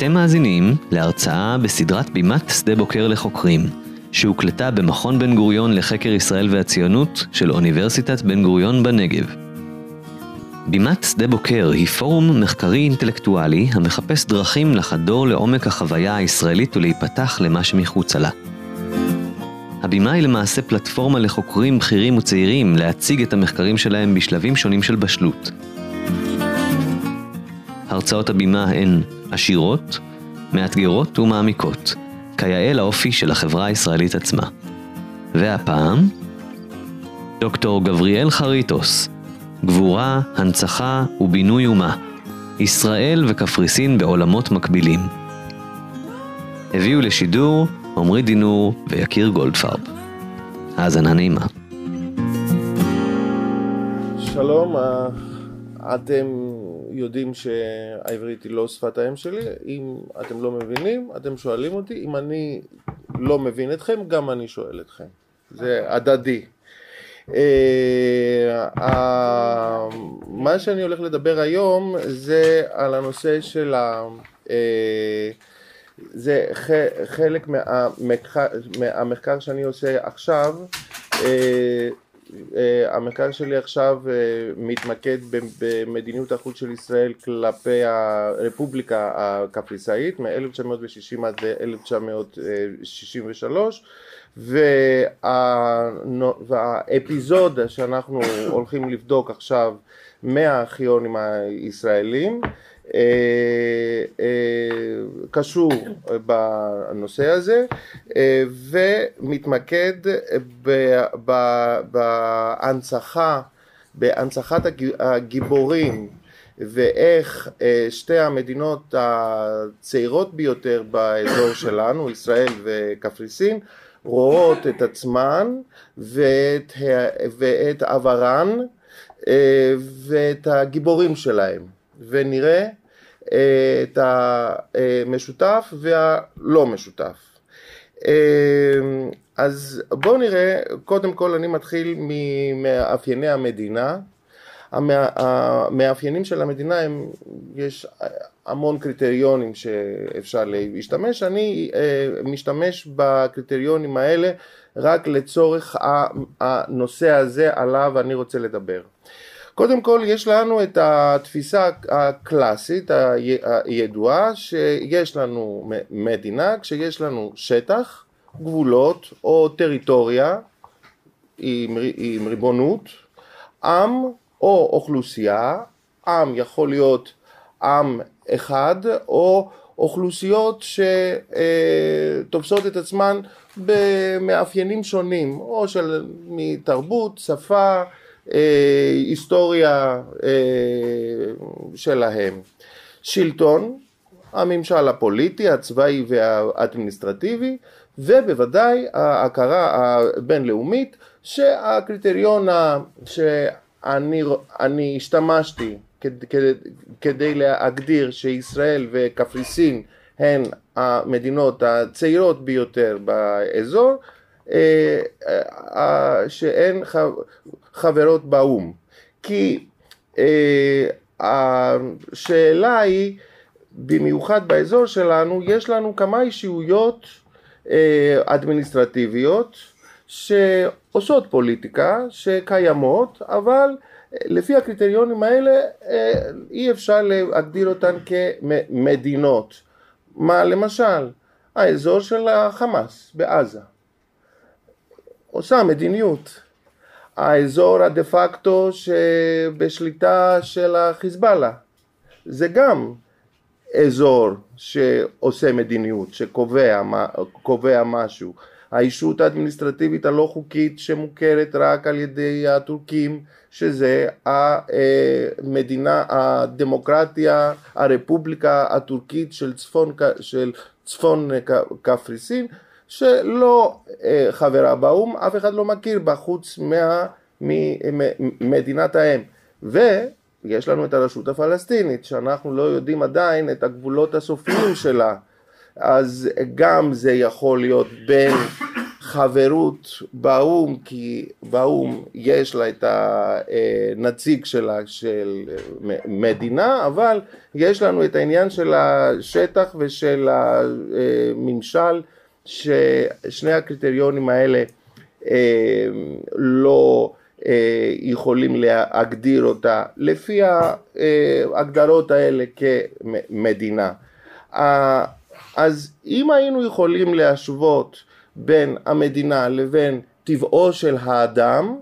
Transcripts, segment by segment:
אתם מאזינים להרצאה בסדרת בימת שדה בוקר לחוקרים, שהוקלטה במכון בן גוריון לחקר ישראל והציונות של אוניברסיטת בן גוריון בנגב. בימת שדה בוקר היא פורום מחקרי אינטלקטואלי המחפש דרכים לחדור לעומק החוויה הישראלית ולהיפתח למה שמחוצה לה. הבימה היא למעשה פלטפורמה לחוקרים בכירים וצעירים להציג את המחקרים שלהם בשלבים שונים של בשלות. הרצאות הבימה הן עשירות, מאתגרות ומעמיקות, כיאה לאופי של החברה הישראלית עצמה. והפעם, דוקטור גבריאל חריטוס, גבורה, הנצחה ובינוי אומה, ישראל וקפריסין בעולמות מקבילים. הביאו לשידור עמרי דינור ויקיר גולדפרב. האזנה נעימה. שלום, אה, אתם יודעים שהעברית היא לא שפת האם שלי, אם אתם לא מבינים, אתם שואלים אותי, אם אני לא מבין אתכם, גם אני שואל אתכם. זה הדדי. אה, מה שאני הולך לדבר היום זה על הנושא של ה... אה, זה חלק מהמחקר, שאני עושה עכשיו אה, המחקר שלי עכשיו אה, מתמקד במדיניות החוץ של ישראל כלפי הרפובליקה הקפריסאית מ-1960 עד 1963 והאפיזודה שאנחנו הולכים לבדוק עכשיו מהארכיונים הישראלים אה, אה, קשור בנושא הזה אה, ומתמקד בהנצחה, בהנצחת הגיבורים ואיך שתי המדינות הצעירות ביותר באזור שלנו, ישראל וקפריסין, רואות את עצמן ואת, ואת עברן ואת הגיבורים שלהם. ונראה את המשותף והלא משותף. אז בואו נראה, קודם כל אני מתחיל ממאפייני המדינה. המאפיינים של המדינה הם, יש המון קריטריונים שאפשר להשתמש, אני אה, משתמש בקריטריונים האלה רק לצורך הנושא הזה עליו אני רוצה לדבר. קודם כל יש לנו את התפיסה הקלאסית הידועה שיש לנו מדינה כשיש לנו שטח, גבולות או טריטוריה עם, עם ריבונות, עם או אוכלוסייה, עם יכול להיות עם אחד או אוכלוסיות שתופסות את עצמן במאפיינים שונים או של מתרבות, שפה אה, היסטוריה אה, שלהם. שלטון, הממשל הפוליטי, הצבאי והאדמיניסטרטיבי, ובוודאי ההכרה הבינלאומית שהקריטריון שאני השתמשתי כדי, כדי להגדיר שישראל וקפריסין הן המדינות הצעירות ביותר באזור אה, אה, שהן חברות באו"ם. כי אה, השאלה היא, במיוחד באזור שלנו, יש לנו כמה אישיויות אדמיניסטרטיביות שעושות פוליטיקה, שקיימות, אבל לפי הקריטריונים האלה אי אפשר להגדיר אותן כמדינות. מה למשל? האזור של החמאס בעזה. עושה מדיניות. האזור הדה פקטו שבשליטה של החיזבאללה זה גם אזור שעושה מדיניות, שקובע משהו. האישות האדמיניסטרטיבית הלא חוקית שמוכרת רק על ידי הטורקים שזה המדינה, הדמוקרטיה, הרפובליקה הטורקית של צפון, של צפון קפריסין שלא אה, חברה באו"ם, אף אחד לא מכיר בה חוץ ממדינת האם. ויש לנו את הרשות הפלסטינית, שאנחנו לא יודעים עדיין את הגבולות הסופיים שלה, אז גם זה יכול להיות בין חברות באו"ם, כי באו"ם יש לה את הנציג שלה של מדינה, אבל יש לנו את העניין של השטח ושל הממשל, ששני הקריטריונים האלה אה, לא אה, יכולים להגדיר אותה לפי ההגדרות האלה כמדינה. אז אם היינו יכולים להשוות בין המדינה לבין טבעו של האדם,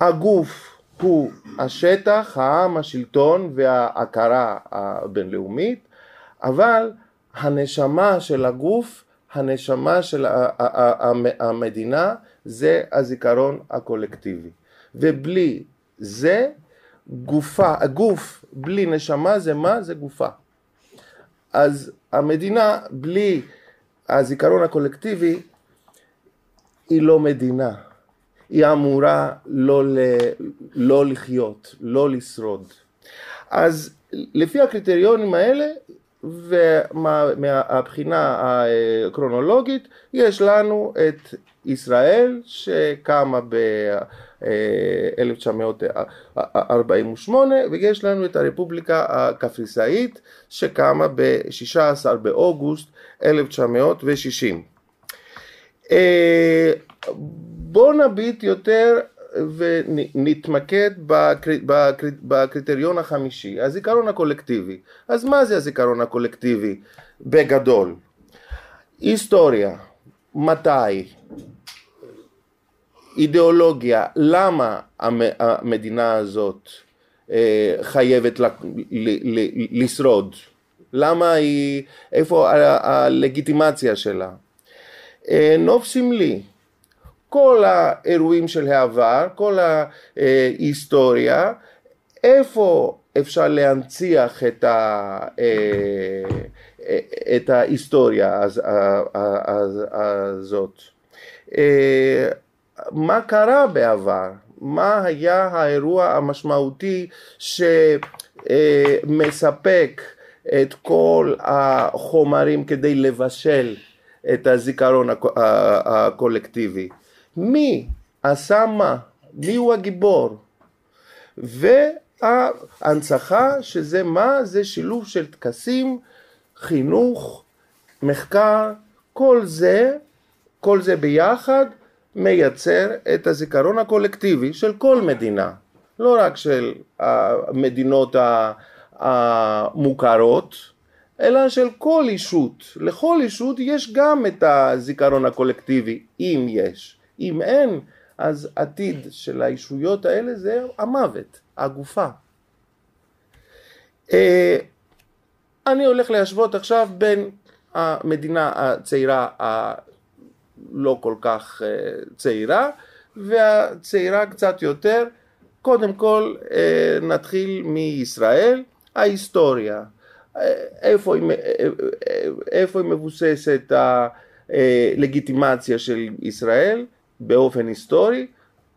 הגוף הוא השטח, העם, השלטון וההכרה הבינלאומית, אבל הנשמה של הגוף, הנשמה של המדינה זה הזיכרון הקולקטיבי. ובלי זה גופה, הגוף בלי נשמה זה מה? זה גופה. אז המדינה בלי הזיכרון הקולקטיבי היא לא מדינה, היא אמורה לא, ל, לא לחיות, לא לשרוד. אז לפי הקריטריונים האלה ומהבחינה הקרונולוגית יש לנו את ישראל שקמה ב-1948 ויש לנו את הרפובליקה הקפריסאית שקמה ב-16 באוגוסט 1960. אה, בואו נביט יותר ונתמקד בקריטריון החמישי, הזיכרון הקולקטיבי. אז מה זה הזיכרון הקולקטיבי בגדול? היסטוריה, מתי, אידיאולוגיה, למה המדינה הזאת אה, חייבת לשרוד, למה היא, איפה הלגיטימציה שלה. אה, נוף סמלי, כל האירועים של העבר, כל ההיסטוריה, איפה אפשר להנציח את, ה, אה, את ההיסטוריה הזאת. מה קרה בעבר, מה היה האירוע המשמעותי שמספק את כל החומרים כדי לבשל את הזיכרון הקולקטיבי. מי עשה מה, מי הוא הגיבור. וההנצחה שזה מה? זה שילוב של טקסים, חינוך, מחקר, כל זה, כל זה ביחד מייצר את הזיכרון הקולקטיבי של כל מדינה, לא רק של המדינות המוכרות, אלא של כל אישות. לכל אישות יש גם את הזיכרון הקולקטיבי, אם יש. אם אין, אז עתיד של הישויות האלה זה המוות, הגופה. אה, אני הולך להשוות עכשיו בין המדינה הצעירה לא כל כך אה, צעירה, והצעירה קצת יותר. קודם כל אה, נתחיל מישראל, ההיסטוריה. איפה היא, איפה היא מבוססת הלגיטימציה של ישראל באופן היסטורי?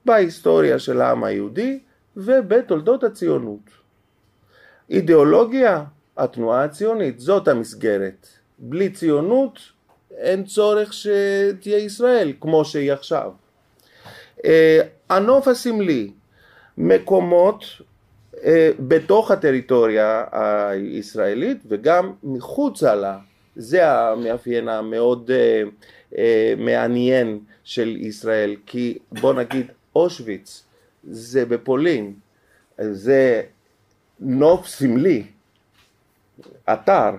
בהיסטוריה של העם היהודי ובתולדות הציונות. אידיאולוגיה, התנועה הציונית, זאת המסגרת. בלי ציונות אין צורך שתהיה ישראל כמו שהיא עכשיו. אה, הנוף הסמלי, מקומות אה, בתוך הטריטוריה הישראלית וגם מחוצה לה, זה המאפיין המאוד אה, מעניין של ישראל, כי בוא נגיד אושוויץ זה בפולין, זה נוף סמלי, אתר,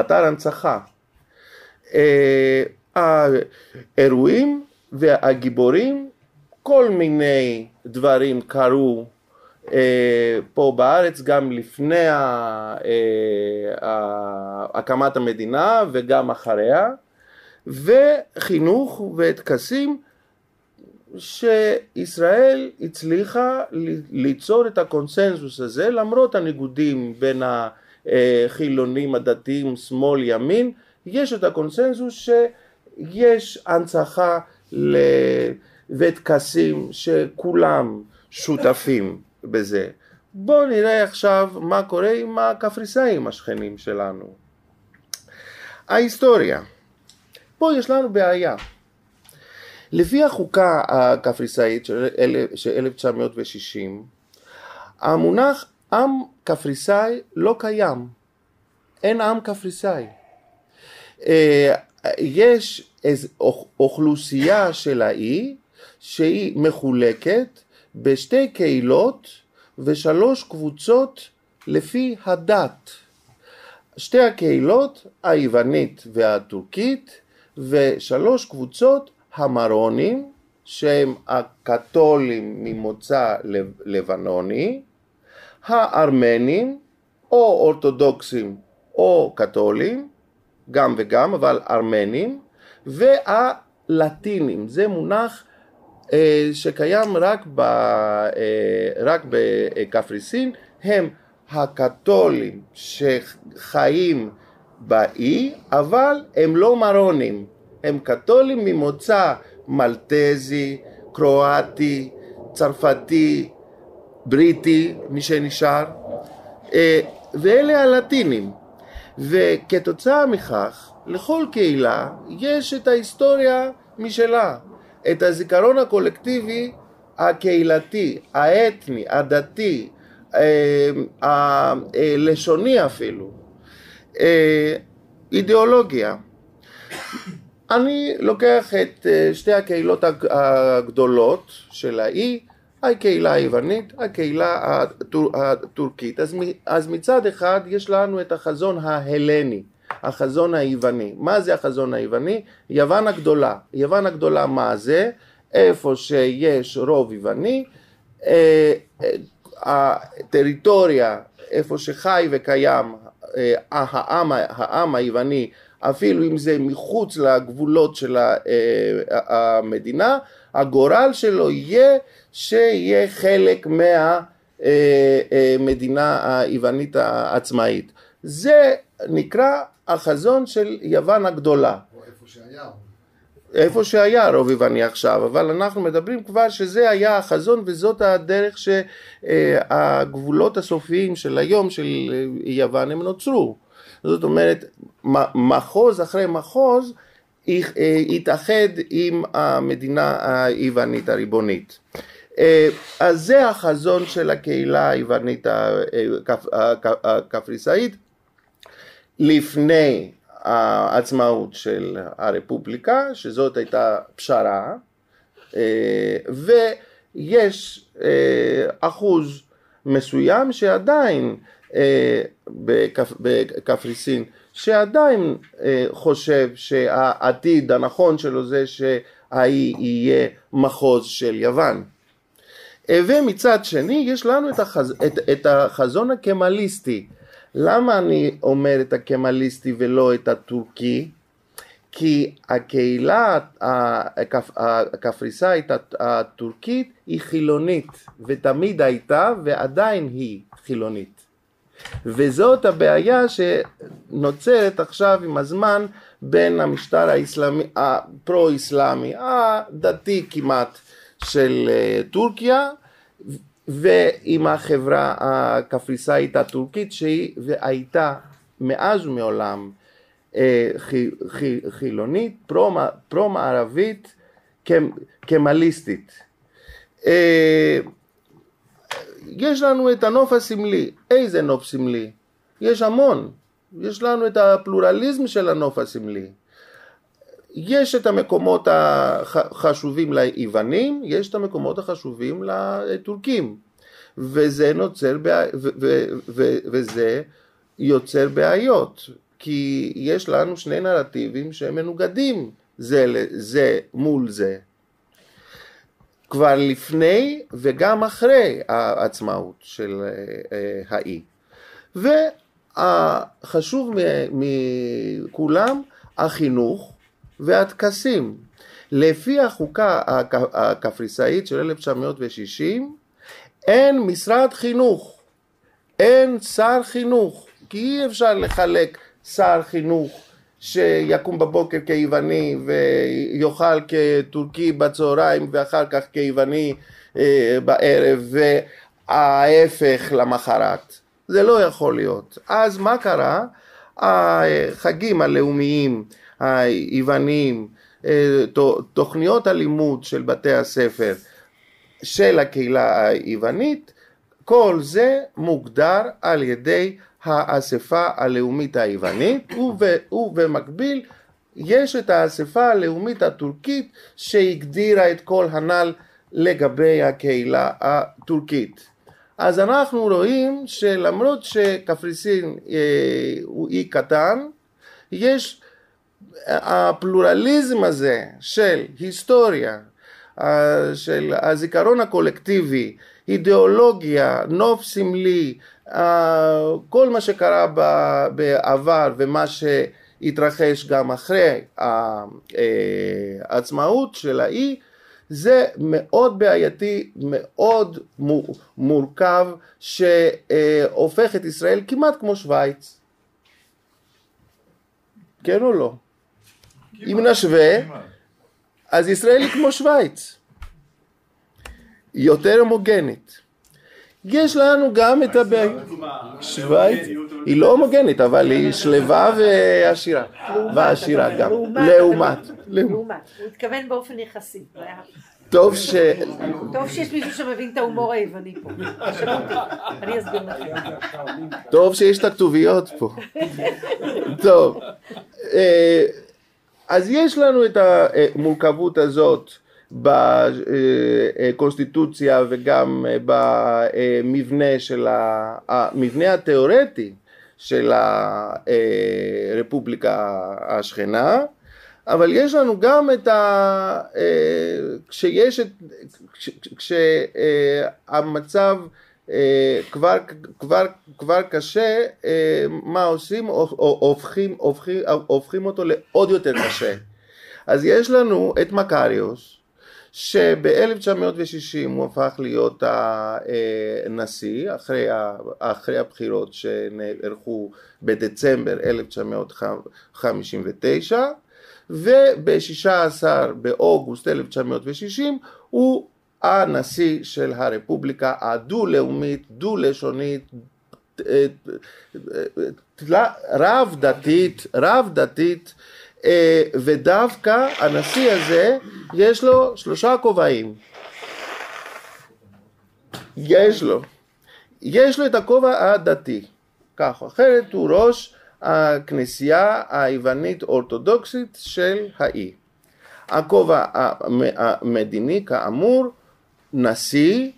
אתר הנצחה, אה, האירועים והגיבורים, כל מיני דברים קרו אה, פה בארץ גם לפני אה, הקמת המדינה וגם אחריה, וחינוך וטקסים שישראל הצליחה ליצור את הקונסנזוס הזה למרות הניגודים בין החילונים הדתיים שמאל ימין יש את הקונסנזוס שיש הנצחה וטקסים שכולם שותפים בזה. בואו נראה עכשיו מה קורה עם הקפריסאים השכנים שלנו. ההיסטוריה פה יש לנו בעיה. לפי החוקה הקפריסאית של 1960, המונח עם קפריסאי לא קיים. אין עם קפריסאי. אה, יש אוכלוסייה של האי שהיא מחולקת בשתי קהילות ושלוש קבוצות לפי הדת. שתי הקהילות, היוונית והטורקית, ושלוש קבוצות המרונים, שהם הקתולים ממוצא לבנוני, הארמנים, או אורתודוקסים או קתולים, גם וגם, אבל ארמנים, והלטינים, זה מונח אה, שקיים רק, ב, אה, רק בקפריסין, הם הקתולים שחיים באי, אבל הם לא מרונים, הם קתולים ממוצא מלטזי, קרואטי, צרפתי, בריטי, מי שנשאר, אה, ואלה הלטינים. וכתוצאה מכך, לכל קהילה יש את ההיסטוריה משלה, את הזיכרון הקולקטיבי הקהילתי, האתני, הדתי, אה, הלשוני אפילו, אה, אידיאולוגיה. אני לוקח את אה, שתי הקהילות הגדולות של האי, הקהילה היוונית, הקהילה הטור, הטורקית. אז, אז מצד אחד יש לנו את החזון ההלני, החזון היווני. מה זה החזון היווני? יוון הגדולה. יוון הגדולה מה זה? איפה שיש רוב יווני, אה, אה, הטריטוריה, איפה שחי וקיים העם, העם היווני, אפילו אם זה מחוץ לגבולות של המדינה, הגורל שלו יהיה שיהיה חלק מהמדינה היוונית העצמאית. זה נקרא החזון של יוון הגדולה. או איפה שהיה. איפה שהיה רוב יווני עכשיו, אבל אנחנו מדברים כבר שזה היה החזון וזאת הדרך שהגבולות הסופיים של היום של יוון הם נוצרו. זאת אומרת, מחוז אחרי מחוז התאחד עם המדינה היוונית הריבונית. אה, אז זה החזון של הקהילה היוונית הקפריסאית לפני העצמאות של הרפובליקה, שזאת הייתה פשרה, אה, ויש אה, אחוז מסוים שעדיין בקפריסין שעדיין חושב שהעתיד הנכון שלו זה שהאי יהיה מחוז של יוון. ומצד שני יש לנו את, החז... את, את החזון הקמליסטי. למה אני אומר את הקמליסטי ולא את הטורקי? כי הקהילה הקפ... הקפריסאית הטורקית היא חילונית ותמיד הייתה ועדיין היא חילונית וזאת הבעיה שנוצרת עכשיו עם הזמן בין המשטר האסלאמי, הפרו-אסלאמי, הדתי כמעט של אה, טורקיה ועם החברה הקפריסאית הטורקית שהיא והייתה מאז ומעולם אה, חילונית, פרו-מערבית, קמליסטית. אה, יש לנו את הנוף הסמלי, איזה נוף סמלי? יש המון, יש לנו את הפלורליזם של הנוף הסמלי. יש את המקומות החשובים ליוונים, יש את המקומות החשובים לטורקים, וזה, נוצר, ו, ו, ו, וזה יוצר בעיות, כי יש לנו שני נרטיבים שהם מנוגדים זה, זה מול זה. כבר לפני וגם אחרי העצמאות של אה, האי. והחשוב מכולם, החינוך והטקסים. לפי החוקה הקפריסאית של 1960 אין משרד חינוך, אין שר חינוך, כי אי אפשר לחלק שר חינוך שיקום בבוקר כיווני ויאכל כטורקי בצהריים ואחר כך כיווני אה, בערב וההפך למחרת. זה לא יכול להיות. אז מה קרה? החגים הלאומיים היווניים, אה, תוכניות הלימוד של בתי הספר של הקהילה היוונית, כל זה מוגדר על ידי האספה הלאומית היוונית ובמקביל יש את האספה הלאומית הטורקית שהגדירה את כל הנ"ל לגבי הקהילה הטורקית. אז אנחנו רואים שלמרות שקפריסין אה, הוא אי קטן, יש הפלורליזם הזה של היסטוריה, אה, של הזיכרון הקולקטיבי, אידיאולוגיה, נוף סמלי, אה, כל מה שקרה בעבר ומה שהתרחש גם אחרי העצמאות של האי זה מאוד בעייתי, מאוד מורכב, שהופך את ישראל כמעט כמו שווייץ. כן או לא? אם נשווה, אז ישראל היא כמו שווייץ. יותר הומוגנית. יש לנו גם את הבעיה. שווייץ היא לא הומוגנית, אבל היא שלווה ועשירה. ועשירה גם. לעומת. לעומת. הוא התכוון באופן יחסי. טוב ש... טוב שיש מישהו שמבין את ההומור היווני פה. אני אסביר לכם. טוב שיש את הכתוביות פה. טוב. אה, אז יש לנו את המורכבות הזאת. בקונסטיטוציה וגם במבנה של המבנה התיאורטי של הרפובליקה השכנה אבל יש לנו גם את ה... כשיש את... כשהמצב כבר, כבר, כבר קשה, מה עושים? הופכים, הופכים, הופכים אותו לעוד יותר קשה. אז יש לנו את מקריוס, שב-1960 הוא הפך להיות הנשיא אחרי, אחרי הבחירות שנערכו בדצמבר 1959 וב-16 באוגוסט 1960 הוא הנשיא של הרפובליקה הדו-לאומית, דו-לשונית, רב דתית, רב דתית אה, ודווקא הנשיא הזה יש לו שלושה כובעים. יש לו. יש לו את הכובע הדתי, כך אחרת הוא ראש הכנסייה היוונית אורתודוקסית של האי. הכובע המדיני כאמור נשיא,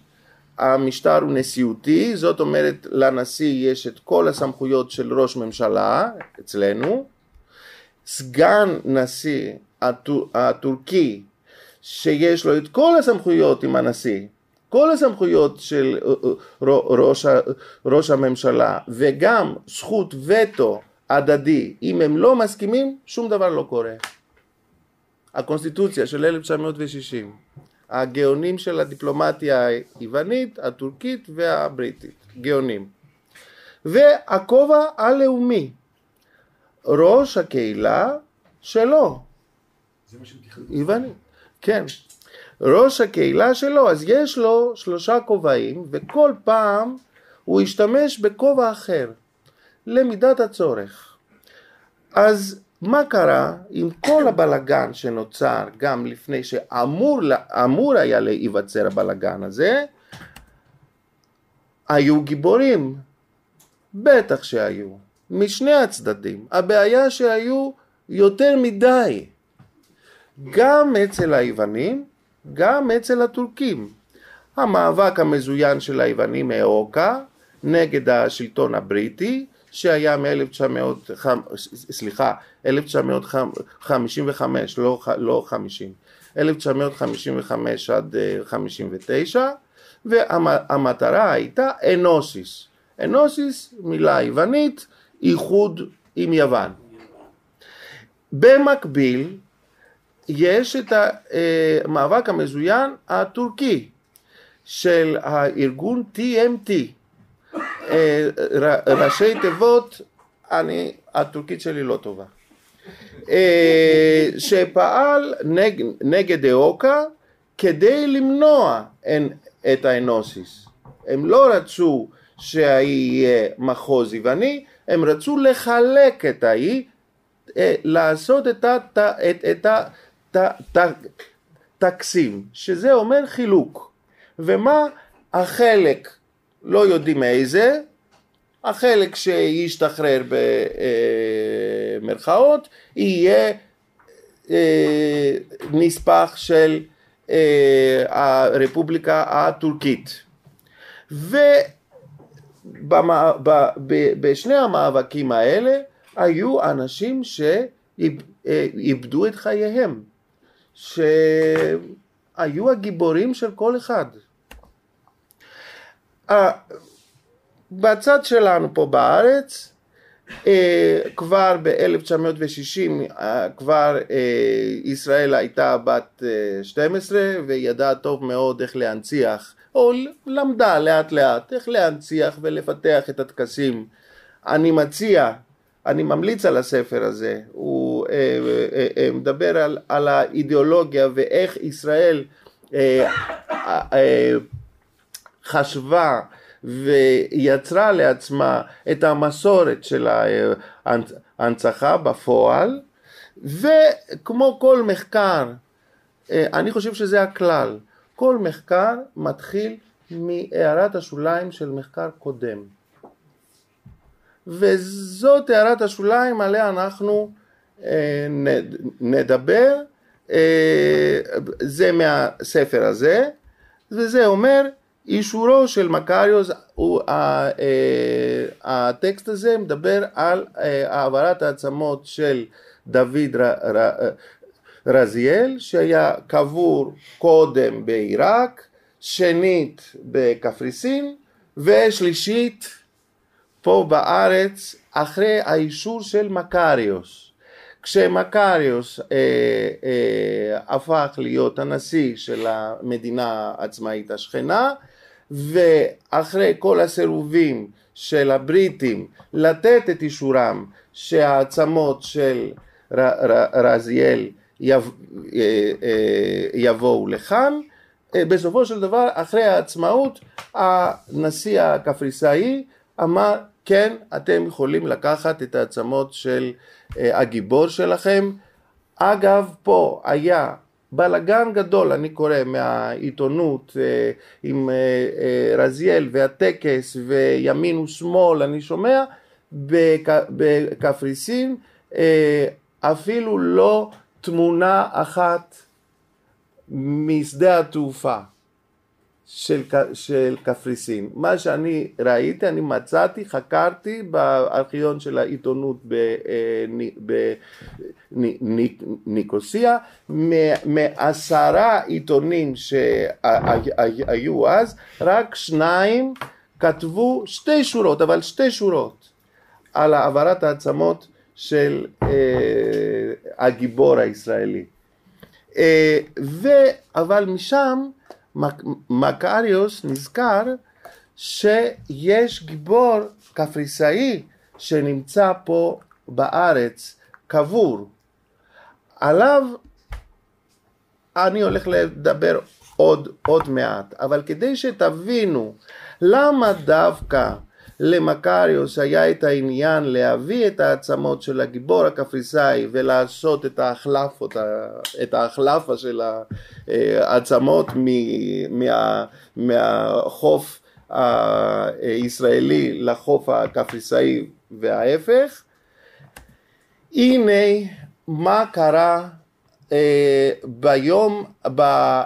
המשטר הוא נשיאותי, זאת אומרת לנשיא יש את כל הסמכויות של ראש ממשלה אצלנו, סגן נשיא הטור, הטורקי שיש לו את כל הסמכויות עם הנשיא, כל הסמכויות של אה, אה, ראש, ראש הממשלה וגם זכות וטו הדדי, אם הם לא מסכימים שום דבר לא קורה. הקונסטיטוציה של 1960, הגאונים של הדיפלומטיה היוונית, הטורקית והבריטית, גאונים. והכובע הלאומי, ראש הקהילה שלו. זה מה שהם תכננו. יווני, כן. ראש הקהילה שלו, אז יש לו שלושה כובעים, וכל פעם הוא ישתמש בכובע אחר, למידת הצורך. אז מה קרה עם כל הבלגן שנוצר גם לפני שאמור היה להיווצר הבלגן הזה? היו גיבורים, בטח שהיו. משני הצדדים. הבעיה שהיו יותר מדי, גם אצל היוונים, גם אצל הטורקים. המאבק המזוין של היוונים מאוקה נגד השלטון הבריטי שהיה מ-1900, סליחה, 1955, לא, לא 50, 1955 עד 59, אה, והמטרה הייתה אנוסיס. אנוסיס, מילה יוונית, איחוד עם יוון. במקביל יש את המאבק המזוין הטורקי של הארגון TMT, אה, ראשי תיבות, אני, הטורקית שלי לא טובה, אה, שפעל נג, נגד איוקה כדי למנוע את האנוסיס. הם לא רצו שהאי יהיה מחוז יווני, הם רצו לחלק את האי אה, לעשות את הטקסים, שזה אומר חילוק. ומה החלק, לא יודעים איזה, החלק שישתחרר במרכאות יהיה אה, נספח של אה, הרפובליקה הטורקית. ובשני המאבקים האלה היו אנשים שאיבדו את חייהם, שהיו הגיבורים של כל אחד. בצד שלנו פה בארץ, אה, כבר ב-1960 אה, כבר אה, ישראל הייתה בת 12 וידעה טוב מאוד איך להנציח, או למדה לאט לאט איך להנציח ולפתח את הטקסים. אני מציע, אני ממליץ על הספר הזה, הוא מדבר על, על האידיאולוגיה ואיך ישראל חשבה ויצרה לעצמה את המסורת של ההנצחה בפועל וכמו כל מחקר, אה, אני חושב שזה הכלל, כל מחקר מתחיל מהערת השוליים של מחקר קודם. וזאת הערת השוליים עליה אנחנו אה, נדבר, אה, זה מהספר הזה וזה אומר אישורו של מקריוס, אה, הטקסט הזה מדבר על אה, העברת העצמות של דוד רזיאל שהיה קבור קודם בעיראק, שנית בקפריסין ושלישית פה בארץ אחרי האישור של מקריוס. כשמקריוס אה, אה, הפך להיות הנשיא של המדינה העצמאית השכנה ואחרי כל הסירובים של הבריטים לתת את אישורם שהעצמות של רזיאל יב, אה, אה, יבואו לכאן אה, בסופו של דבר אחרי העצמאות הנשיא הקפריסאי אמר כן אתם יכולים לקחת את העצמות של הגיבור שלכם. אגב פה היה בלאגן גדול אני קורא מהעיתונות אה, עם אה, אה, רזיאל והטקס וימין ושמאל אני שומע בקפריסין אפילו לא תמונה אחת משדה התעופה של, של קפריסין. מה שאני ראיתי, אני מצאתי, חקרתי בארכיון של העיתונות בניקוסיה, מעשרה עיתונים שהיו אז, רק שניים כתבו שתי שורות, אבל שתי שורות, על העברת העצמות של אה, הגיבור הישראלי. אה, אבל משם מקריוס נזכר שיש גיבור קפריסאי שנמצא פה בארץ קבור. עליו אני הולך לדבר עוד, עוד מעט, אבל כדי שתבינו למה דווקא למקריוס היה את העניין להביא את העצמות של הגיבור הקפריסאי ולעשות את ההחלפות, את ההחלפה של העצמות מה, מהחוף הישראלי לחוף הקפריסאי וההפך. הנה מה קרה אה, ביום, אה,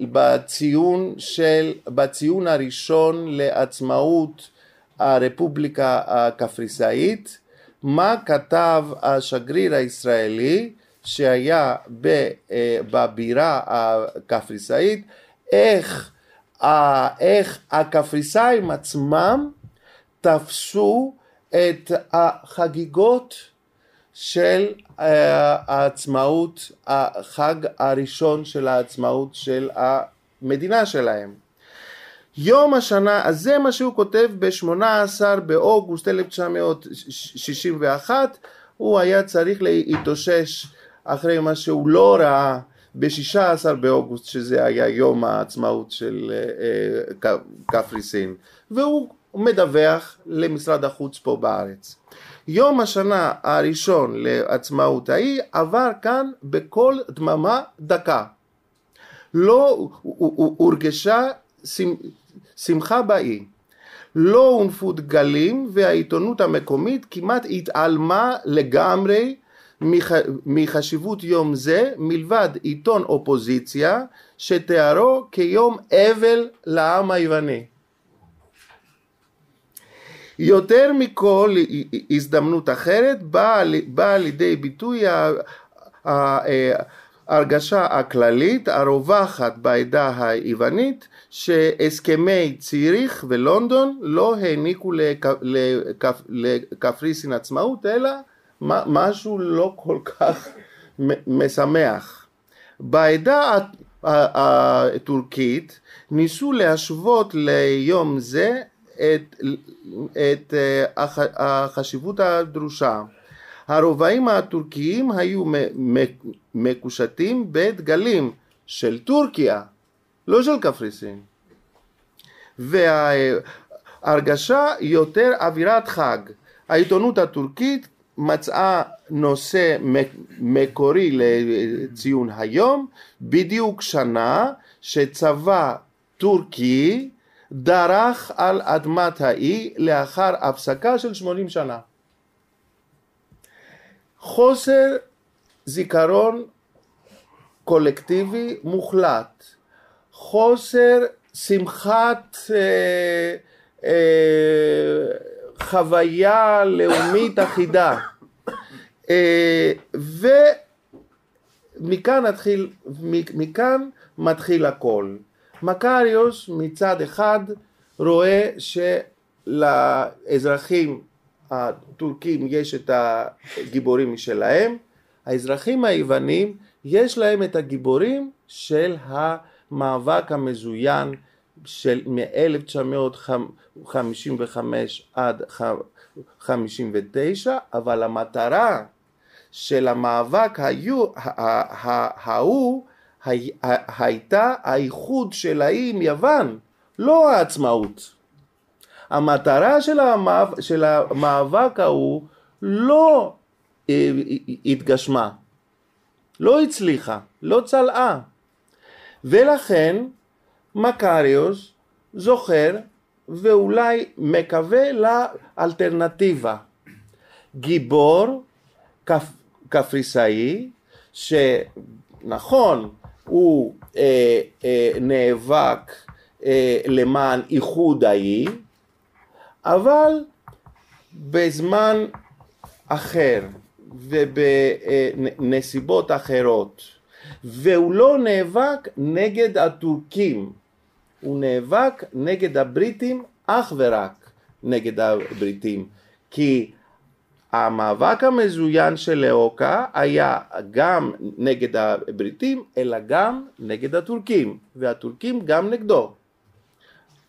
בציון של, בציון הראשון לעצמאות הרפובליקה הקפריסאית, מה כתב השגריר הישראלי שהיה אה, בבירה הקפריסאית, איך, איך הקפריסאים עצמם תפסו את החגיגות של אה, העצמאות, החג הראשון של העצמאות של המדינה שלהם. יום השנה, אז זה מה שהוא כותב ב-18 באוגוסט 1961, הוא היה צריך להתאושש אחרי מה שהוא לא ראה ב-16 באוגוסט שזה היה יום העצמאות של אה, קפריסין והוא הוא מדווח למשרד החוץ פה בארץ. יום השנה הראשון לעצמאות ההיא עבר כאן בכל דממה דקה. לא הורגשה שמחה באי. לא הונפו דגלים והעיתונות המקומית כמעט התעלמה לגמרי מחשיבות יום זה מלבד עיתון אופוזיציה שתיארו כיום אבל לעם היווני. יותר מכל הזדמנות אחרת באה בא לידי ביטוי ההרגשה הכללית הרווחת בעדה היוונית שהסכמי ציריך ולונדון לא העניקו לקפריסין עצמאות אלא משהו לא כל כך משמח. בעדה הטורקית ניסו להשוות ליום זה את, את אה, החשיבות הדרושה. הרובעים הטורקיים היו מקושטים בדגלים של טורקיה, לא של קפריסין. וההרגשה יותר אווירת חג. העיתונות הטורקית מצאה נושא מקורי לציון היום, בדיוק שנה שצבא טורקי דרך על אדמת האי לאחר הפסקה של 80 שנה. חוסר זיכרון קולקטיבי מוחלט, חוסר שמחת אה, אה, חוויה לאומית אחידה אה, ומכאן מתחיל, מכאן מתחיל הכל. מקריוס מצד אחד רואה שלאזרחים הטורקים יש את הגיבורים משלהם, האזרחים היוונים יש להם את הגיבורים של המאבק המזוין של מ-1955 עד 59, אבל המטרה של המאבק ההוא הייתה האיחוד של האי עם יוון, לא העצמאות. המטרה של, המאבק, של המאבק ההוא לא אה, התגשמה, לא הצליחה, לא צלעה. ולכן מקריוס זוכר ואולי מקווה לאלטרנטיבה. גיבור קפ, קפריסאי שנכון הוא אה, אה, נאבק אה, למען איחוד האי אבל בזמן אחר ובנסיבות אחרות והוא לא נאבק נגד הטורקים הוא נאבק נגד הבריטים אך ורק נגד הבריטים כי המאבק המזוין של לאוקה היה גם נגד הבריטים אלא גם נגד הטורקים והטורקים גם נגדו.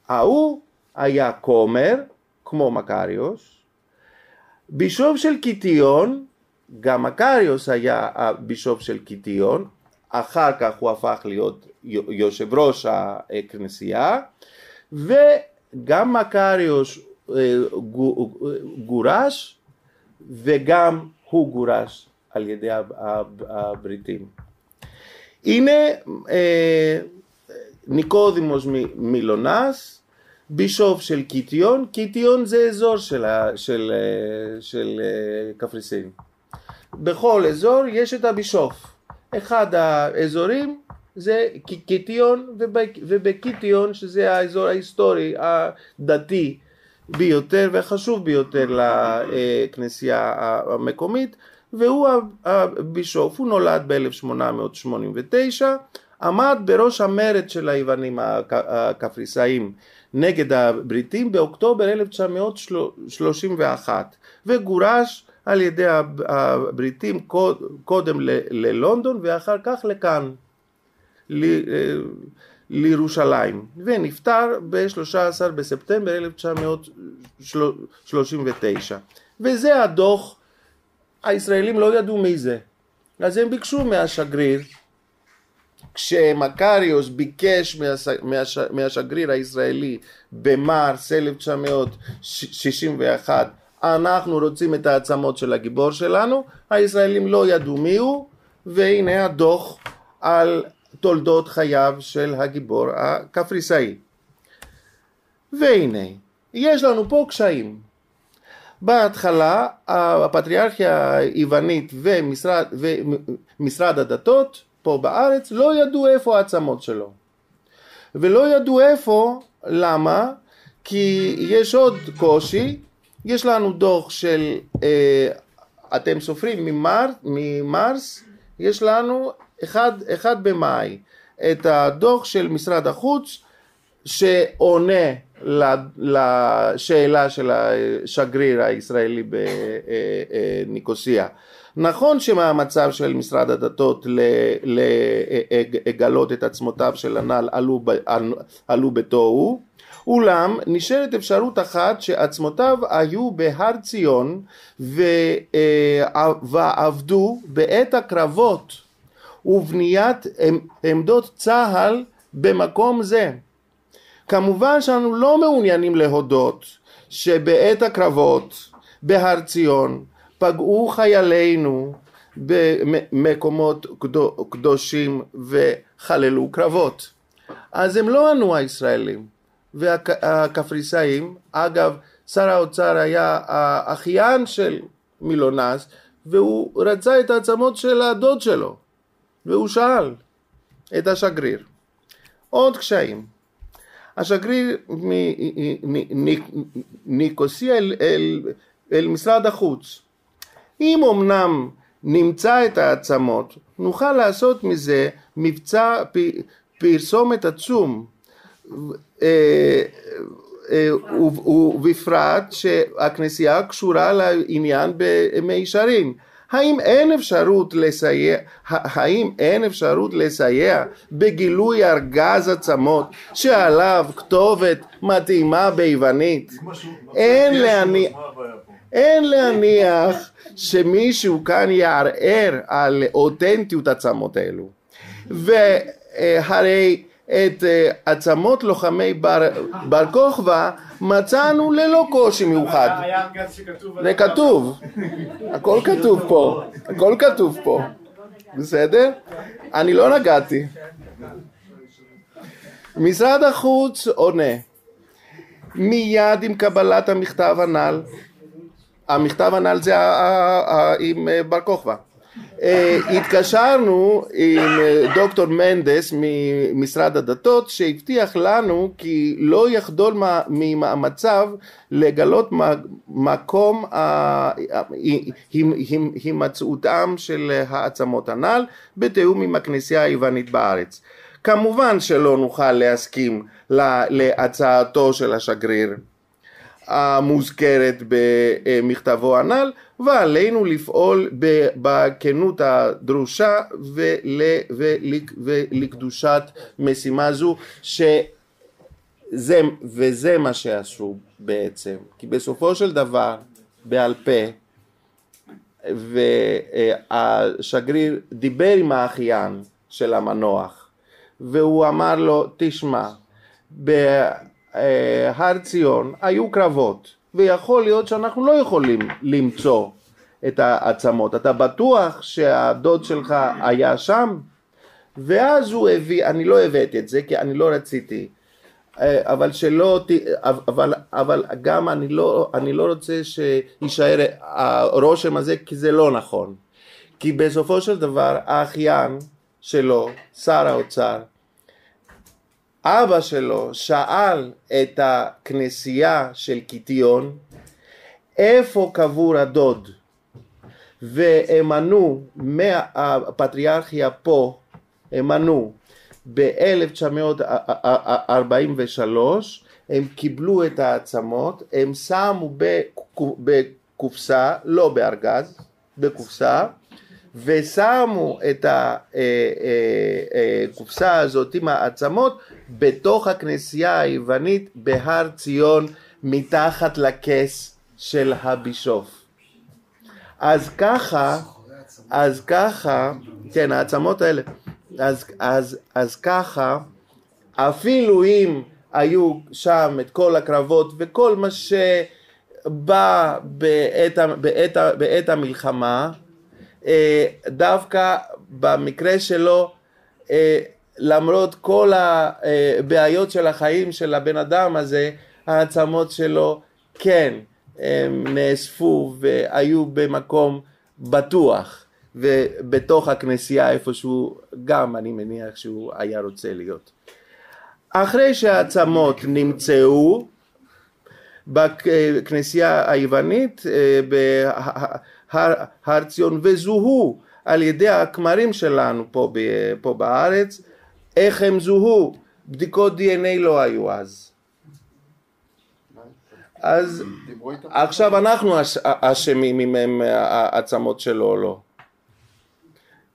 ההוא היה כומר כמו מקריוס, בישוף של קיטיון, גם מקריוס היה הבישוף של קיטיון, אחר כך הוא הפך להיות יושב ראש הכנסייה וגם מקריוס אה, גורש וגם בישוף של קיטיון, קיטיון זה אזור של, של, אה, של קפריסין. בכל אזור יש את הבישוף. אחד האזורים זה קיטיון ובקיטיון שזה האזור ההיסטורי הדתי ביותר והחשוב ביותר לכנסייה המקומית והוא הבישוף, הוא נולד ב-1889, עמד בראש המרד של היוונים הקפריסאים נגד הבריטים באוקטובר 1931 וגורש על ידי הבריטים קודם ללונדון ואחר כך לכאן לירושלים. ונפטר ב-13 בספטמבר 1939 וזה הדוח, הישראלים לא ידעו מי זה. אז הם ביקשו מהשגריר כשמקריוס ביקש מהשגריר הישראלי במרס 1961 אנחנו רוצים את העצמות של הגיבור שלנו, הישראלים לא ידעו מי הוא, והנה הדוח על תולדות חייו של הגיבור הקפריסאי. והנה, יש לנו פה קשיים. בהתחלה הפטריארכיה היוונית ומשרד, ומשרד הדתות פה בארץ לא ידעו איפה העצמות שלו. ולא ידעו איפה, למה? כי יש עוד קושי, יש לנו דוח של, אה, אתם סופרים ממר, ממרס, יש לנו אחד, אחד במאי, את הדוח של משרד החוץ שעונה לשאלה של השגריר הישראלי בניקוסיה. נכון שמהמצב של משרד הדתות לגלות את עצמותיו של הנ"ל עלו, עלו בתוהו, אולם נשארת אפשרות אחת שעצמותיו היו בהר ציון ועבדו בעת הקרבות ובניית עמדות צה"ל במקום זה. כמובן שאנו לא מעוניינים להודות שבעת הקרבות בהר ציון פגעו חיילינו במקומות קדושים וחללו קרבות. אז הם לא ענו הישראלים והקפריסאים, אגב שר האוצר היה האחיין של מילונס והוא רצה את העצמות של הדוד שלו והוא שאל את השגריר. עוד קשיים השגריר מניקוסיה אל, אל, אל משרד החוץ. אם אמנם נמצא את העצמות, נוכל לעשות מזה מבצע פרסומת עצום, אה, אה, ובפרט שהכנסייה קשורה לעניין במישרין. האם אין אפשרות לסייע, האם אין אפשרות לסייע בגילוי ארגז עצמות שעליו כתובת מתאימה ביוונית? אין להניח, אין להניח שמישהו כאן יערער על אותנטיות עצמות אלו. והרי את אה, עצמות לוחמי בר, בר כוכבא מצאנו ללא קושי מיוחד. היה ארגז שכתוב... זה כתוב, הכל כתוב פה, הכל כתוב פה, בסדר? אני לא נגעתי. משרד החוץ עונה מיד עם קבלת המכתב הנ"ל, המכתב הנ"ל זה עם אה, בר כוכבא אה, התקשרנו עם אה, דוקטור מנדס ממשרד הדתות שהבטיח לנו כי לא יחדול מהמצב לגלות מקום הימצאותם של העצמות הנ"ל בתיאום עם הכנסייה היוונית בארץ. כמובן שלא נוכל להסכים להצעתו של השגריר המוזכרת במכתבו הנ"ל ועלינו לפעול בכנות הדרושה ול, ול, ולקדושת משימה זו שזה, וזה מה שעשו בעצם. כי בסופו של דבר בעל פה והשגריר דיבר עם האחיין של המנוח והוא אמר לו תשמע בהר ציון היו קרבות ויכול להיות שאנחנו לא יכולים למצוא את העצמות. אתה בטוח שהדוד שלך היה שם? ואז הוא הביא, אני לא הבאתי את זה כי אני לא רציתי, אבל שלא, אבל, אבל גם אני לא, אני לא רוצה שיישאר הרושם הזה כי זה לא נכון. כי בסופו של דבר האחיין שלו, שר האוצר, אבא שלו שאל את הכנסייה של קיטיון איפה קבור הדוד? והם ענו מהפטריארכיה פה הם ענו ב-1943 הם קיבלו את העצמות הם שמו בקופסה לא בארגז בקופסה ושמו את הקופסה אה, אה, אה, הזאת עם העצמות בתוך הכנסייה היוונית בהר ציון מתחת לכס של הבישוף. אז ככה, אז ככה, כן העצמות האלה, אז, אז, אז ככה, אפילו אם היו שם את כל הקרבות וכל מה שבא בעת, בעת, בעת המלחמה, דווקא במקרה שלו, אה, למרות כל הבעיות של החיים של הבן אדם הזה, העצמות שלו כן נאספו והיו במקום בטוח ובתוך הכנסייה איפשהו גם אני מניח שהוא היה רוצה להיות. אחרי שהעצמות נמצאו בכנסייה היוונית בהר ציון וזוהו על ידי הכמרים שלנו פה, פה בארץ, איך הם זוהו? בדיקות דנ"א לא היו אז. אז עכשיו אנחנו אשמים אם הם העצמות שלו או לא.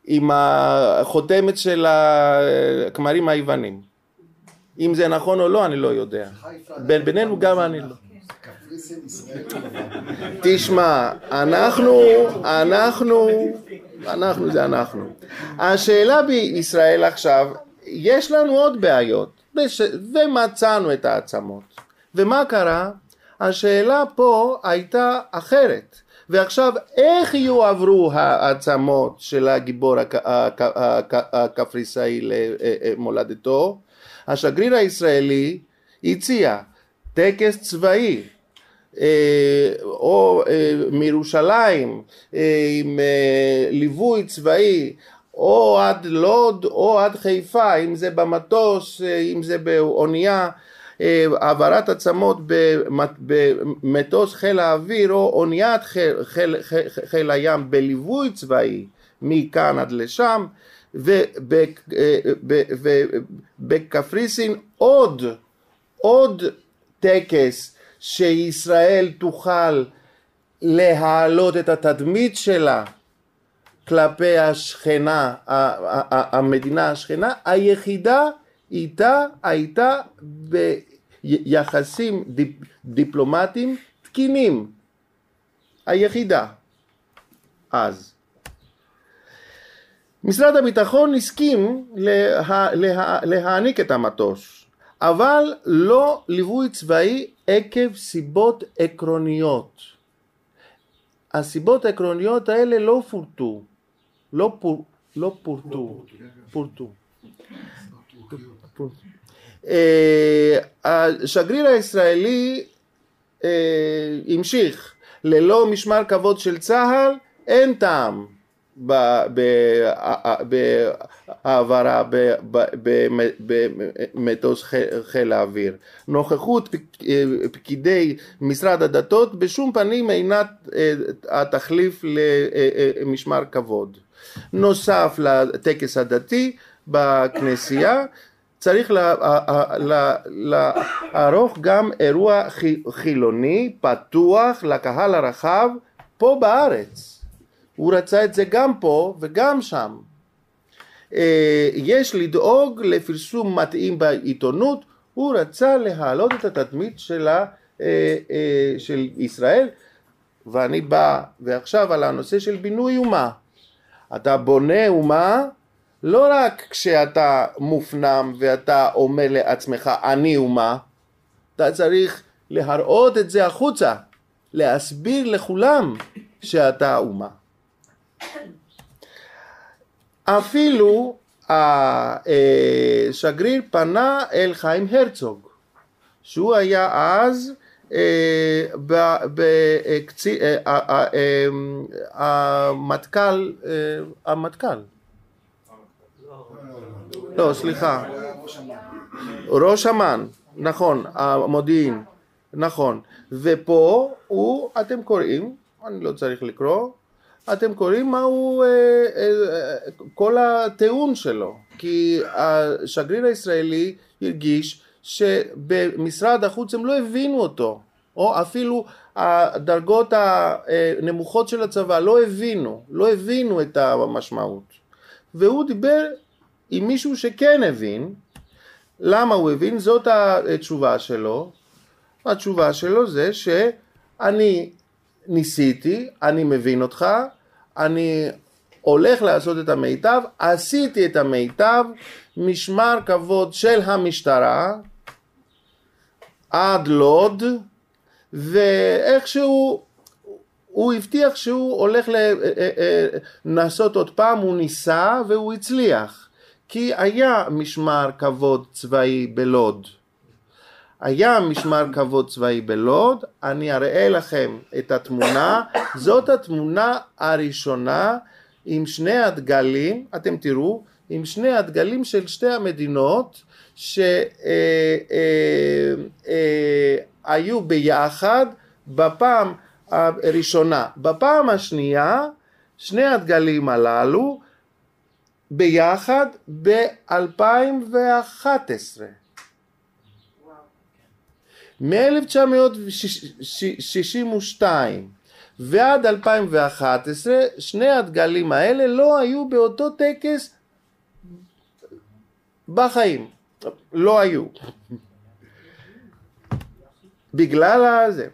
עם החותמת של הכמרים היוונים. אם זה נכון או לא אני לא יודע. בינינו גם אני לא. תשמע, אנחנו, אנחנו, אנחנו זה אנחנו. השאלה בישראל עכשיו, יש לנו עוד בעיות, ומצאנו את העצמות. ומה קרה? השאלה פה הייתה אחרת. ועכשיו איך יועברו העצמות של הגיבור הקפריסאי למולדתו? השגריר הישראלי הציע טקס צבאי או אה, מירושלים אה, עם ליווי צבאי או עד לוד או עד חיפה אם זה במטוס אם זה באונייה העברת עצמות במטוס חיל האוויר או אוניית חיל, חיל, חיל, חיל הים בליווי צבאי מכאן עד לשם ובקפריסין עוד עוד טקס שישראל תוכל להעלות את התדמית שלה כלפי השכנה, המדינה השכנה, היחידה איתה הייתה ביחסים דיפ, דיפלומטיים תקינים, היחידה אז. משרד הביטחון הסכים לה, לה, להעניק את המטוס אבל לא ליווי צבאי עקב סיבות עקרוניות. הסיבות העקרוניות האלה לא פורטו, לא, פור, לא פורטו, פורטו. אה, השגריר הישראלי אה, המשיך ללא משמר כבוד של צה"ל אין טעם בהעברה במטוס חיל האוויר. נוכחות פקידי משרד הדתות בשום פנים אינה אה, התחליף למשמר כבוד. נוסף לטקס הדתי בכנסייה צריך לערוך גם אירוע חילוני פתוח לקהל הרחב פה בארץ. הוא רצה את זה גם פה וגם שם. אה, יש לדאוג לפרסום מתאים בעיתונות, הוא רצה להעלות את התדמית שלה, אה, אה, של ישראל, ואני בא ועכשיו על הנושא של בינוי אומה. אתה בונה אומה לא רק כשאתה מופנם ואתה אומר לעצמך אני אומה, אתה צריך להראות את זה החוצה, להסביר לכולם שאתה אומה. אפילו השגריר פנה אל חיים הרצוג שהוא היה אז אה, אה, אה, המטכ"ל, המטכ"ל, לא סליחה, ראש אמ"ן, נכון, המודיעין, נכון, ופה הוא, אתם קוראים, אני לא צריך לקרוא, אתם קוראים מהו אה, אה, כל הטיעון שלו. כי השגריר הישראלי הרגיש שבמשרד החוץ הם לא הבינו אותו או אפילו הדרגות הנמוכות של הצבא לא הבינו, לא הבינו את המשמעות. והוא דיבר עם מישהו שכן הבין. למה הוא הבין? זאת התשובה שלו. התשובה שלו זה שאני ניסיתי, אני מבין אותך, אני הולך לעשות את המיטב, עשיתי את המיטב, משמר כבוד של המשטרה עד לוד, ואיכשהו הוא הבטיח שהוא הולך לנסות עוד פעם, הוא ניסה והוא הצליח, כי היה משמר כבוד צבאי בלוד. היה משמר כבוד צבאי בלוד, אני אראה לכם את התמונה, זאת התמונה הראשונה עם שני הדגלים, אתם תראו, עם שני הדגלים של שתי המדינות שהיו אה, אה, ביחד בפעם הראשונה. בפעם השנייה שני הדגלים הללו ביחד ב-2011. מ-1962 ועד 2011 שני הדגלים האלה לא היו באותו טקס בחיים, לא היו. בגלל הזה.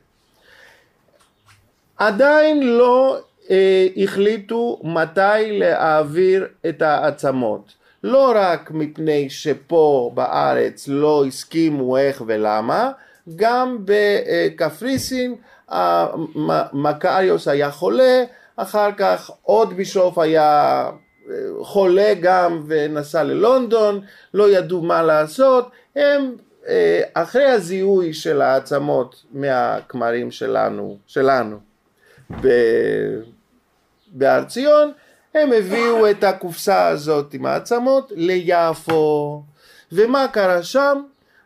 עדיין לא אה, החליטו מתי להעביר את העצמות. לא רק מפני שפה בארץ לא הסכימו איך ולמה, גם בקפריסין מקריוס היה חולה, אחר כך עוד בישוף היה אה, חולה גם ונסע ללונדון, לא ידעו מה לעשות, הם אה, אחרי הזיהוי של העצמות מהכמרים שלנו, שלנו בהר ציון, הם הביאו את הקופסה הזאת עם העצמות ליפו, ומה קרה שם?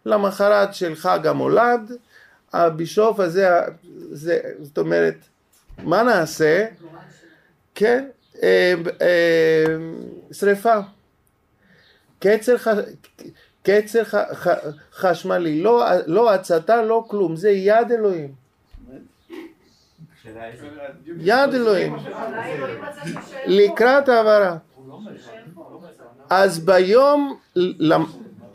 למחרת של חג המולד, הבישוף הזה, זה, זאת אומרת, מה נעשה? כן, אה, אה, שריפה. קצר, ח, קצר ח, ח, חשמלי, לא, לא הצתה, לא כלום, זה יד אלוהים. יד אלוהים. לקראת העברה. אז ביום,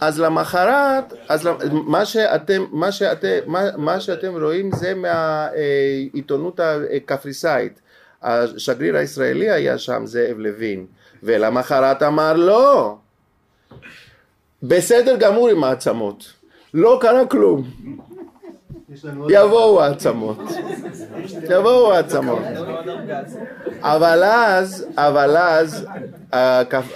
אז למחרת, אז מה שאתם, מה שאתם, מה, מה שאתם רואים זה מהעיתונות הקפריסאית. השגריר הישראלי היה שם, זאב לוין, ולמחרת אמר לא, בסדר גמור עם העצמות, לא קרה כלום. יבואו העצמות, יבואו העצמות. אבל אז, אבל אז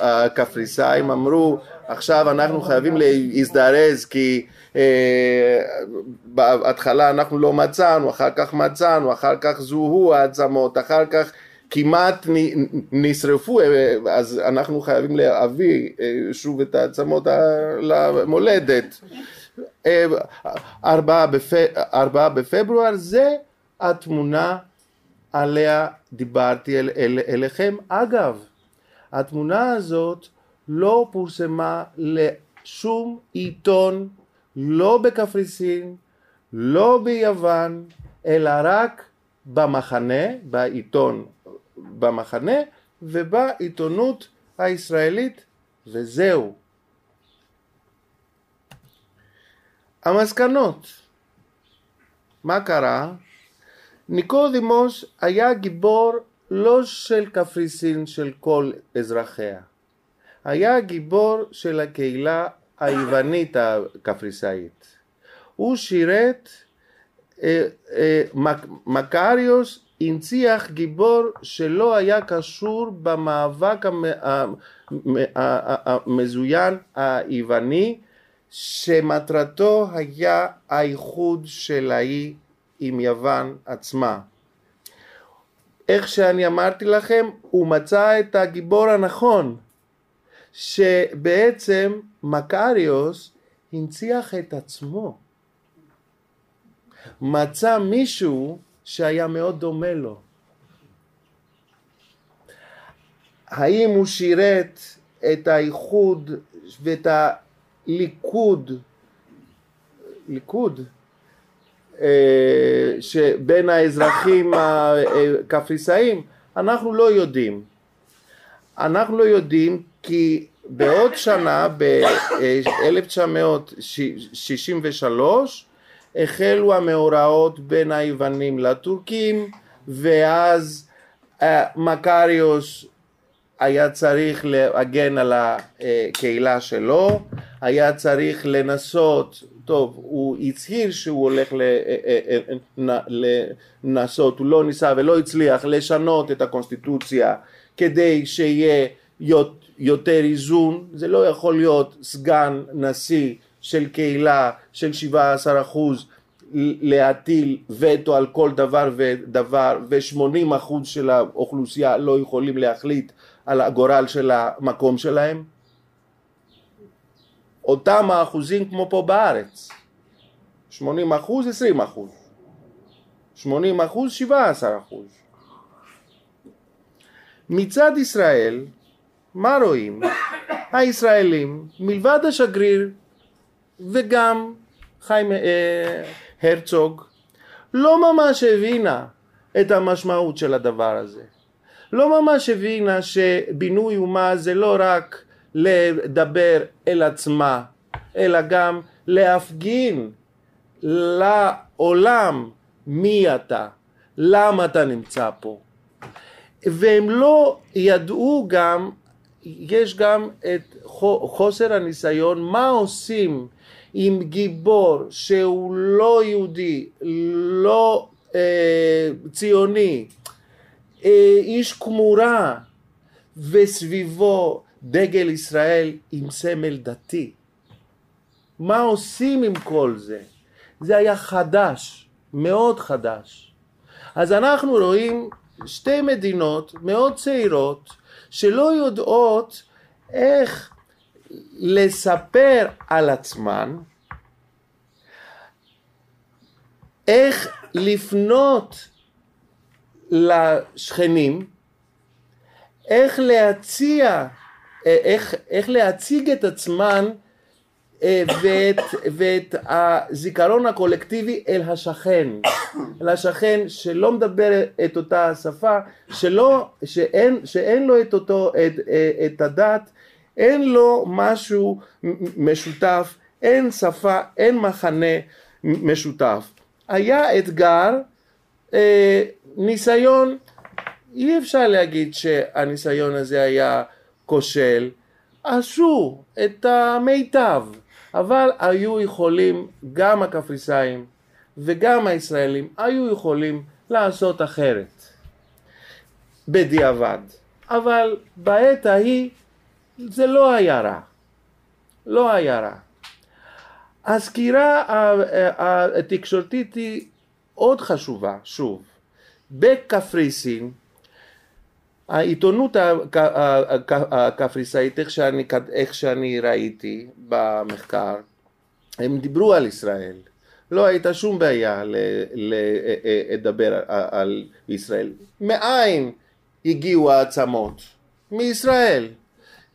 הקפריסאים אמרו עכשיו אנחנו חייבים להזדרז כי אה, בהתחלה אנחנו לא מצאנו, אחר כך מצאנו, אחר כך זוהו העצמות, אחר כך כמעט נשרפו, אה, אז אנחנו חייבים להביא אה, שוב את העצמות למולדת. ארבעה בפברואר זה התמונה עליה דיברתי אל, אל, אליכם. אגב, התמונה הזאת לא פורסמה לשום עיתון, לא בקפריסין, לא ביוון, אלא רק במחנה, בעיתון במחנה ובעיתונות הישראלית, וזהו. המסקנות, מה קרה? ניקודימוס היה גיבור לא של קפריסין של כל אזרחיה, היה גיבור של הקהילה היוונית הקפריסאית. הוא שירת, אה, אה, מקריוס הנציח גיבור שלא היה קשור במאבק המזוין היווני שמטרתו היה האיחוד של האי עם יוון עצמה. איך שאני אמרתי לכם, הוא מצא את הגיבור הנכון, שבעצם מקריוס הנציח את עצמו. מצא מישהו שהיה מאוד דומה לו. האם הוא שירת את האיחוד ואת הליכוד, ליכוד, אה, שבין האזרחים הקפריסאים? אנחנו לא יודעים. אנחנו לא יודעים כי בעוד שנה, ב-1963, החלו המאורעות בין היוונים לטורקים, ואז uh, מקריוס היה צריך להגן על הקהילה שלו, היה צריך לנסות, טוב, הוא הצהיר שהוא הולך לנסות, הוא לא ניסה ולא הצליח לשנות את הקונסטיטוציה כדי שיהיה יותר איזון, זה לא יכול להיות סגן נשיא של קהילה של 17 אחוז להטיל וטו על כל דבר ודבר ו-80 אחוז של האוכלוסייה לא יכולים להחליט על הגורל של המקום שלהם? אותם האחוזים כמו פה בארץ. 80 אחוז 20 אחוז. 80 אחוז 17 אחוז. מצד ישראל מה רואים? הישראלים מלבד השגריר וגם חיים אה, הרצוג לא ממש הבינה את המשמעות של הדבר הזה. לא ממש הבינה שבינוי אומה זה לא רק לדבר אל עצמה, אלא גם להפגין לעולם מי אתה, למה אתה נמצא פה. והם לא ידעו גם, יש גם את חוסר הניסיון, מה עושים עם גיבור שהוא לא יהודי, לא אה, ציוני, אה, איש כמורה, וסביבו דגל ישראל עם סמל דתי. מה עושים עם כל זה? זה היה חדש, מאוד חדש. אז אנחנו רואים שתי מדינות מאוד צעירות שלא יודעות איך לספר על עצמן, איך לפנות לשכנים, איך להציע, איך, איך להציג את עצמן אה, ואת, ואת הזיכרון הקולקטיבי אל השכן, אל השכן שלא מדבר את אותה שפה, שלא, שאין, שאין לו את, אותו, את, את הדת אין לו משהו משותף, אין שפה, אין מחנה משותף. היה אתגר, אה, ניסיון, אי אפשר להגיד שהניסיון הזה היה כושל, עשו את המיטב, אבל היו יכולים, גם הקפריסאים וגם הישראלים, היו יכולים לעשות אחרת, בדיעבד. אבל בעת ההיא זה לא היה רע. לא היה רע. הסקירה התקשורתית היא עוד חשובה, שוב. בקפריסין, העיתונות הקפריסאית, איך איך שאני ראיתי במחקר, הם דיברו על ישראל. לא הייתה שום בעיה לדבר על ישראל. מאין הגיעו העצמות? מישראל.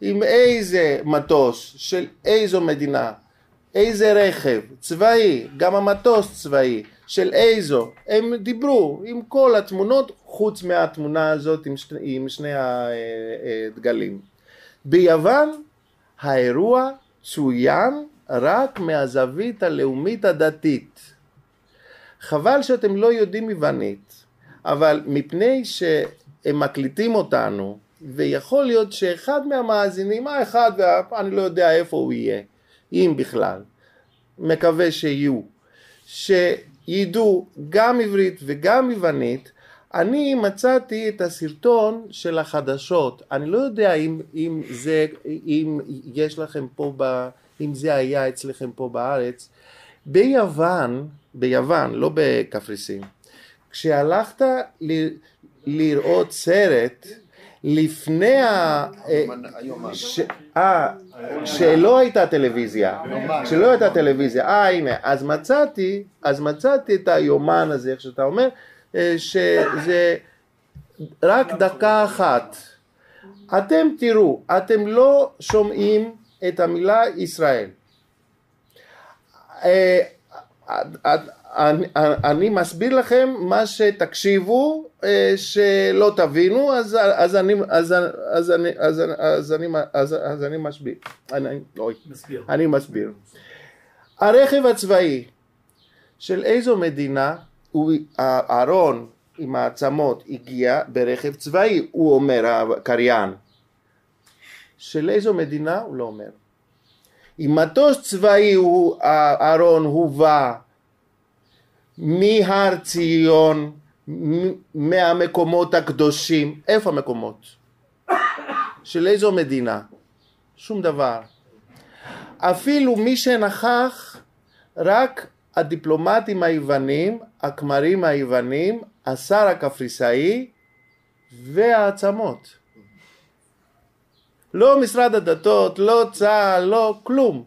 עם איזה מטוס של איזו מדינה, איזה רכב צבאי, גם המטוס צבאי, של איזו, הם דיברו עם כל התמונות חוץ מהתמונה הזאת עם, שני, עם שני הדגלים. ביוון האירוע צוין רק מהזווית הלאומית הדתית. חבל שאתם לא יודעים יוונית, אבל מפני שהם מקליטים אותנו ויכול להיות שאחד מהמאזינים, האחד, אני לא יודע איפה הוא יהיה, אם בכלל, מקווה שיהיו, שידעו גם עברית וגם יוונית, אני מצאתי את הסרטון של החדשות, אני לא יודע אם, אם זה, אם יש לכם פה, ב, אם זה היה אצלכם פה בארץ, ביוון, ביוון, לא בקפריסין, כשהלכת ל, לראות סרט, לפני ה... אה, שלא הייתה טלוויזיה, שלא הייתה טלוויזיה, אה הנה, אז מצאתי, אז מצאתי את היומן הזה, איך שאתה אומר, אה, שזה רק דקה אחת. אתם תראו, אתם לא שומעים את המילה ישראל. אני, אני מסביר לכם מה שתקשיבו אה, שלא תבינו אז, אז, אני, אז, אז, אני, אז, אז, אני, אז, אז אני מסביר אני, אוי, מסביר. אני מסביר הרכב הצבאי של איזו מדינה הוא הארון עם העצמות הגיע ברכב צבאי הוא אומר הקריין של איזו מדינה הוא לא אומר. אם מטוס צבאי הוא, אהרון הובא מהר ציון, מהמקומות הקדושים, איפה המקומות? של איזו מדינה? שום דבר. אפילו מי שנכח, רק הדיפלומטים היוונים, הכמרים היוונים, השר הקפריסאי והעצמות. לא משרד הדתות, לא צה"ל, לא כלום.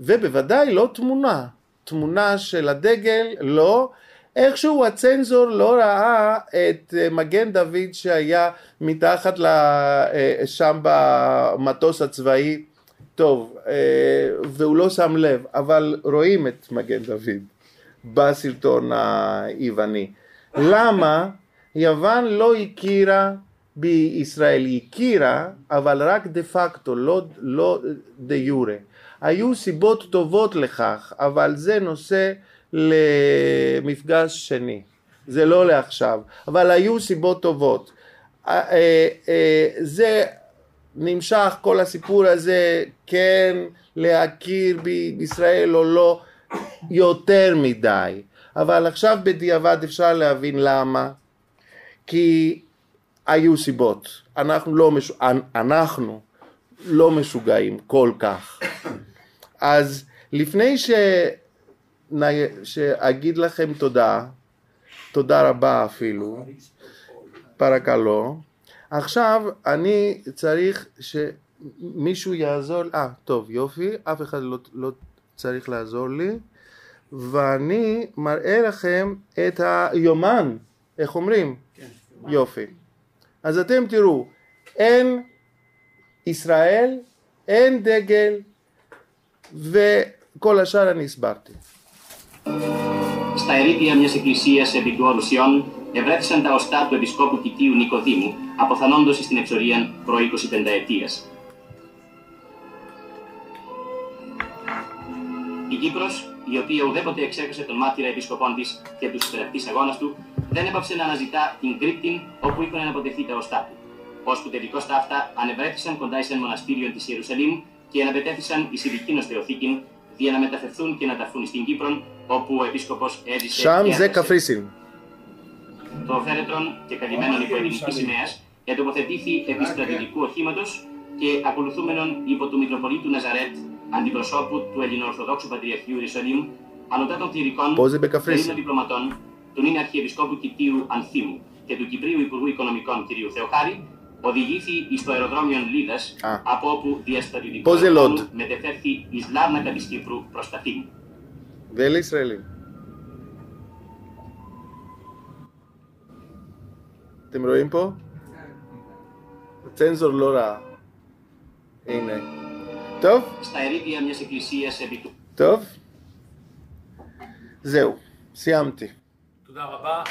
ובוודאי לא תמונה. תמונה של הדגל, לא. איכשהו הצנזור לא ראה את מגן דוד שהיה מתחת אה, שם במטוס הצבאי טוב, אה, והוא לא שם לב, אבל רואים את מגן דוד בסרטון היווני. למה? יוון לא הכירה בישראל, היא הכירה, אבל רק דה פקטו, לא, לא דה יורה. היו סיבות טובות לכך, אבל זה נושא למפגש שני, זה לא לעכשיו, אבל היו סיבות טובות. אה, אה, זה נמשך כל הסיפור הזה, כן להכיר בישראל או לא, יותר מדי. אבל עכשיו בדיעבד אפשר להבין למה. כי היו סיבות. אנחנו לא, מש... אנחנו לא משוגעים כל כך. אז לפני ש... שאגיד לכם תודה, תודה רבה אפילו, פרקלו, עכשיו אני צריך שמישהו יעזור, אה טוב יופי, אף אחד לא, לא צריך לעזור לי ואני מראה לכם את היומן, איך אומרים? כן. יופי. אז אתם תראו, אין ישראל, אין דגל וכל השאר אני הסברתי. Στα ερήπια μιας εκκλησίας επί του Ορουσιών ευρέθησαν τα οστά του Επισκόπου Κιτίου Νικοδήμου, αποθανόντος στην εξορία προ 20 πενταετίας. Η Κύπρος, η οποία ουδέποτε εξέχασε τον μάρτυρα επισκοπών τη και του υπερακτή αγώνα του, δεν έπαψε να αναζητά την κρύπτη όπου είχαν αποτεθεί τα οστά του. Ώσπου τελικώ τα αυτά ανεβρέθησαν κοντά σε ένα μοναστήριο της Ιερουσαλήμ και αναπετέθησαν εις ειδικήν θεοθήκην για να μεταφερθούν και να ταφούν στην Κύπρο, όπου ο επίσκοπος έζησε. Σαμ Ζε Καφρίσιν. Το φέρετρον και καλυμμένον υπό ελληνικής σημαίας ετοποθετήθη επί στρατιωτικού οχήματος και ακολουθούμενον υπό του Μητροπολίτου Ναζαρέτ, αντιπροσώπου του Ελληνοορθοδόξου Πατριαρχείου Ιερουσαλήμ, ανωτά των κληρικών, των διπλωματών, του νυν Αρχιεπισκόπου Κιτίου Ανθίμου και του Κυπρίου Υπουργού Οικονομικών κ. Θεοχάρη, οδηγήθη στο αεροδρόμιο Λίδα, από όπου διαστατητικό μετεφέρθη ει Λάρνακα τη Κύπρου προ τα Θήμου. Δεν λέει Ισραήλ. אתם רואים פה? צנזור לא רע. הנה. טוב? טוב? זהו, סיימתי. תודה רבה.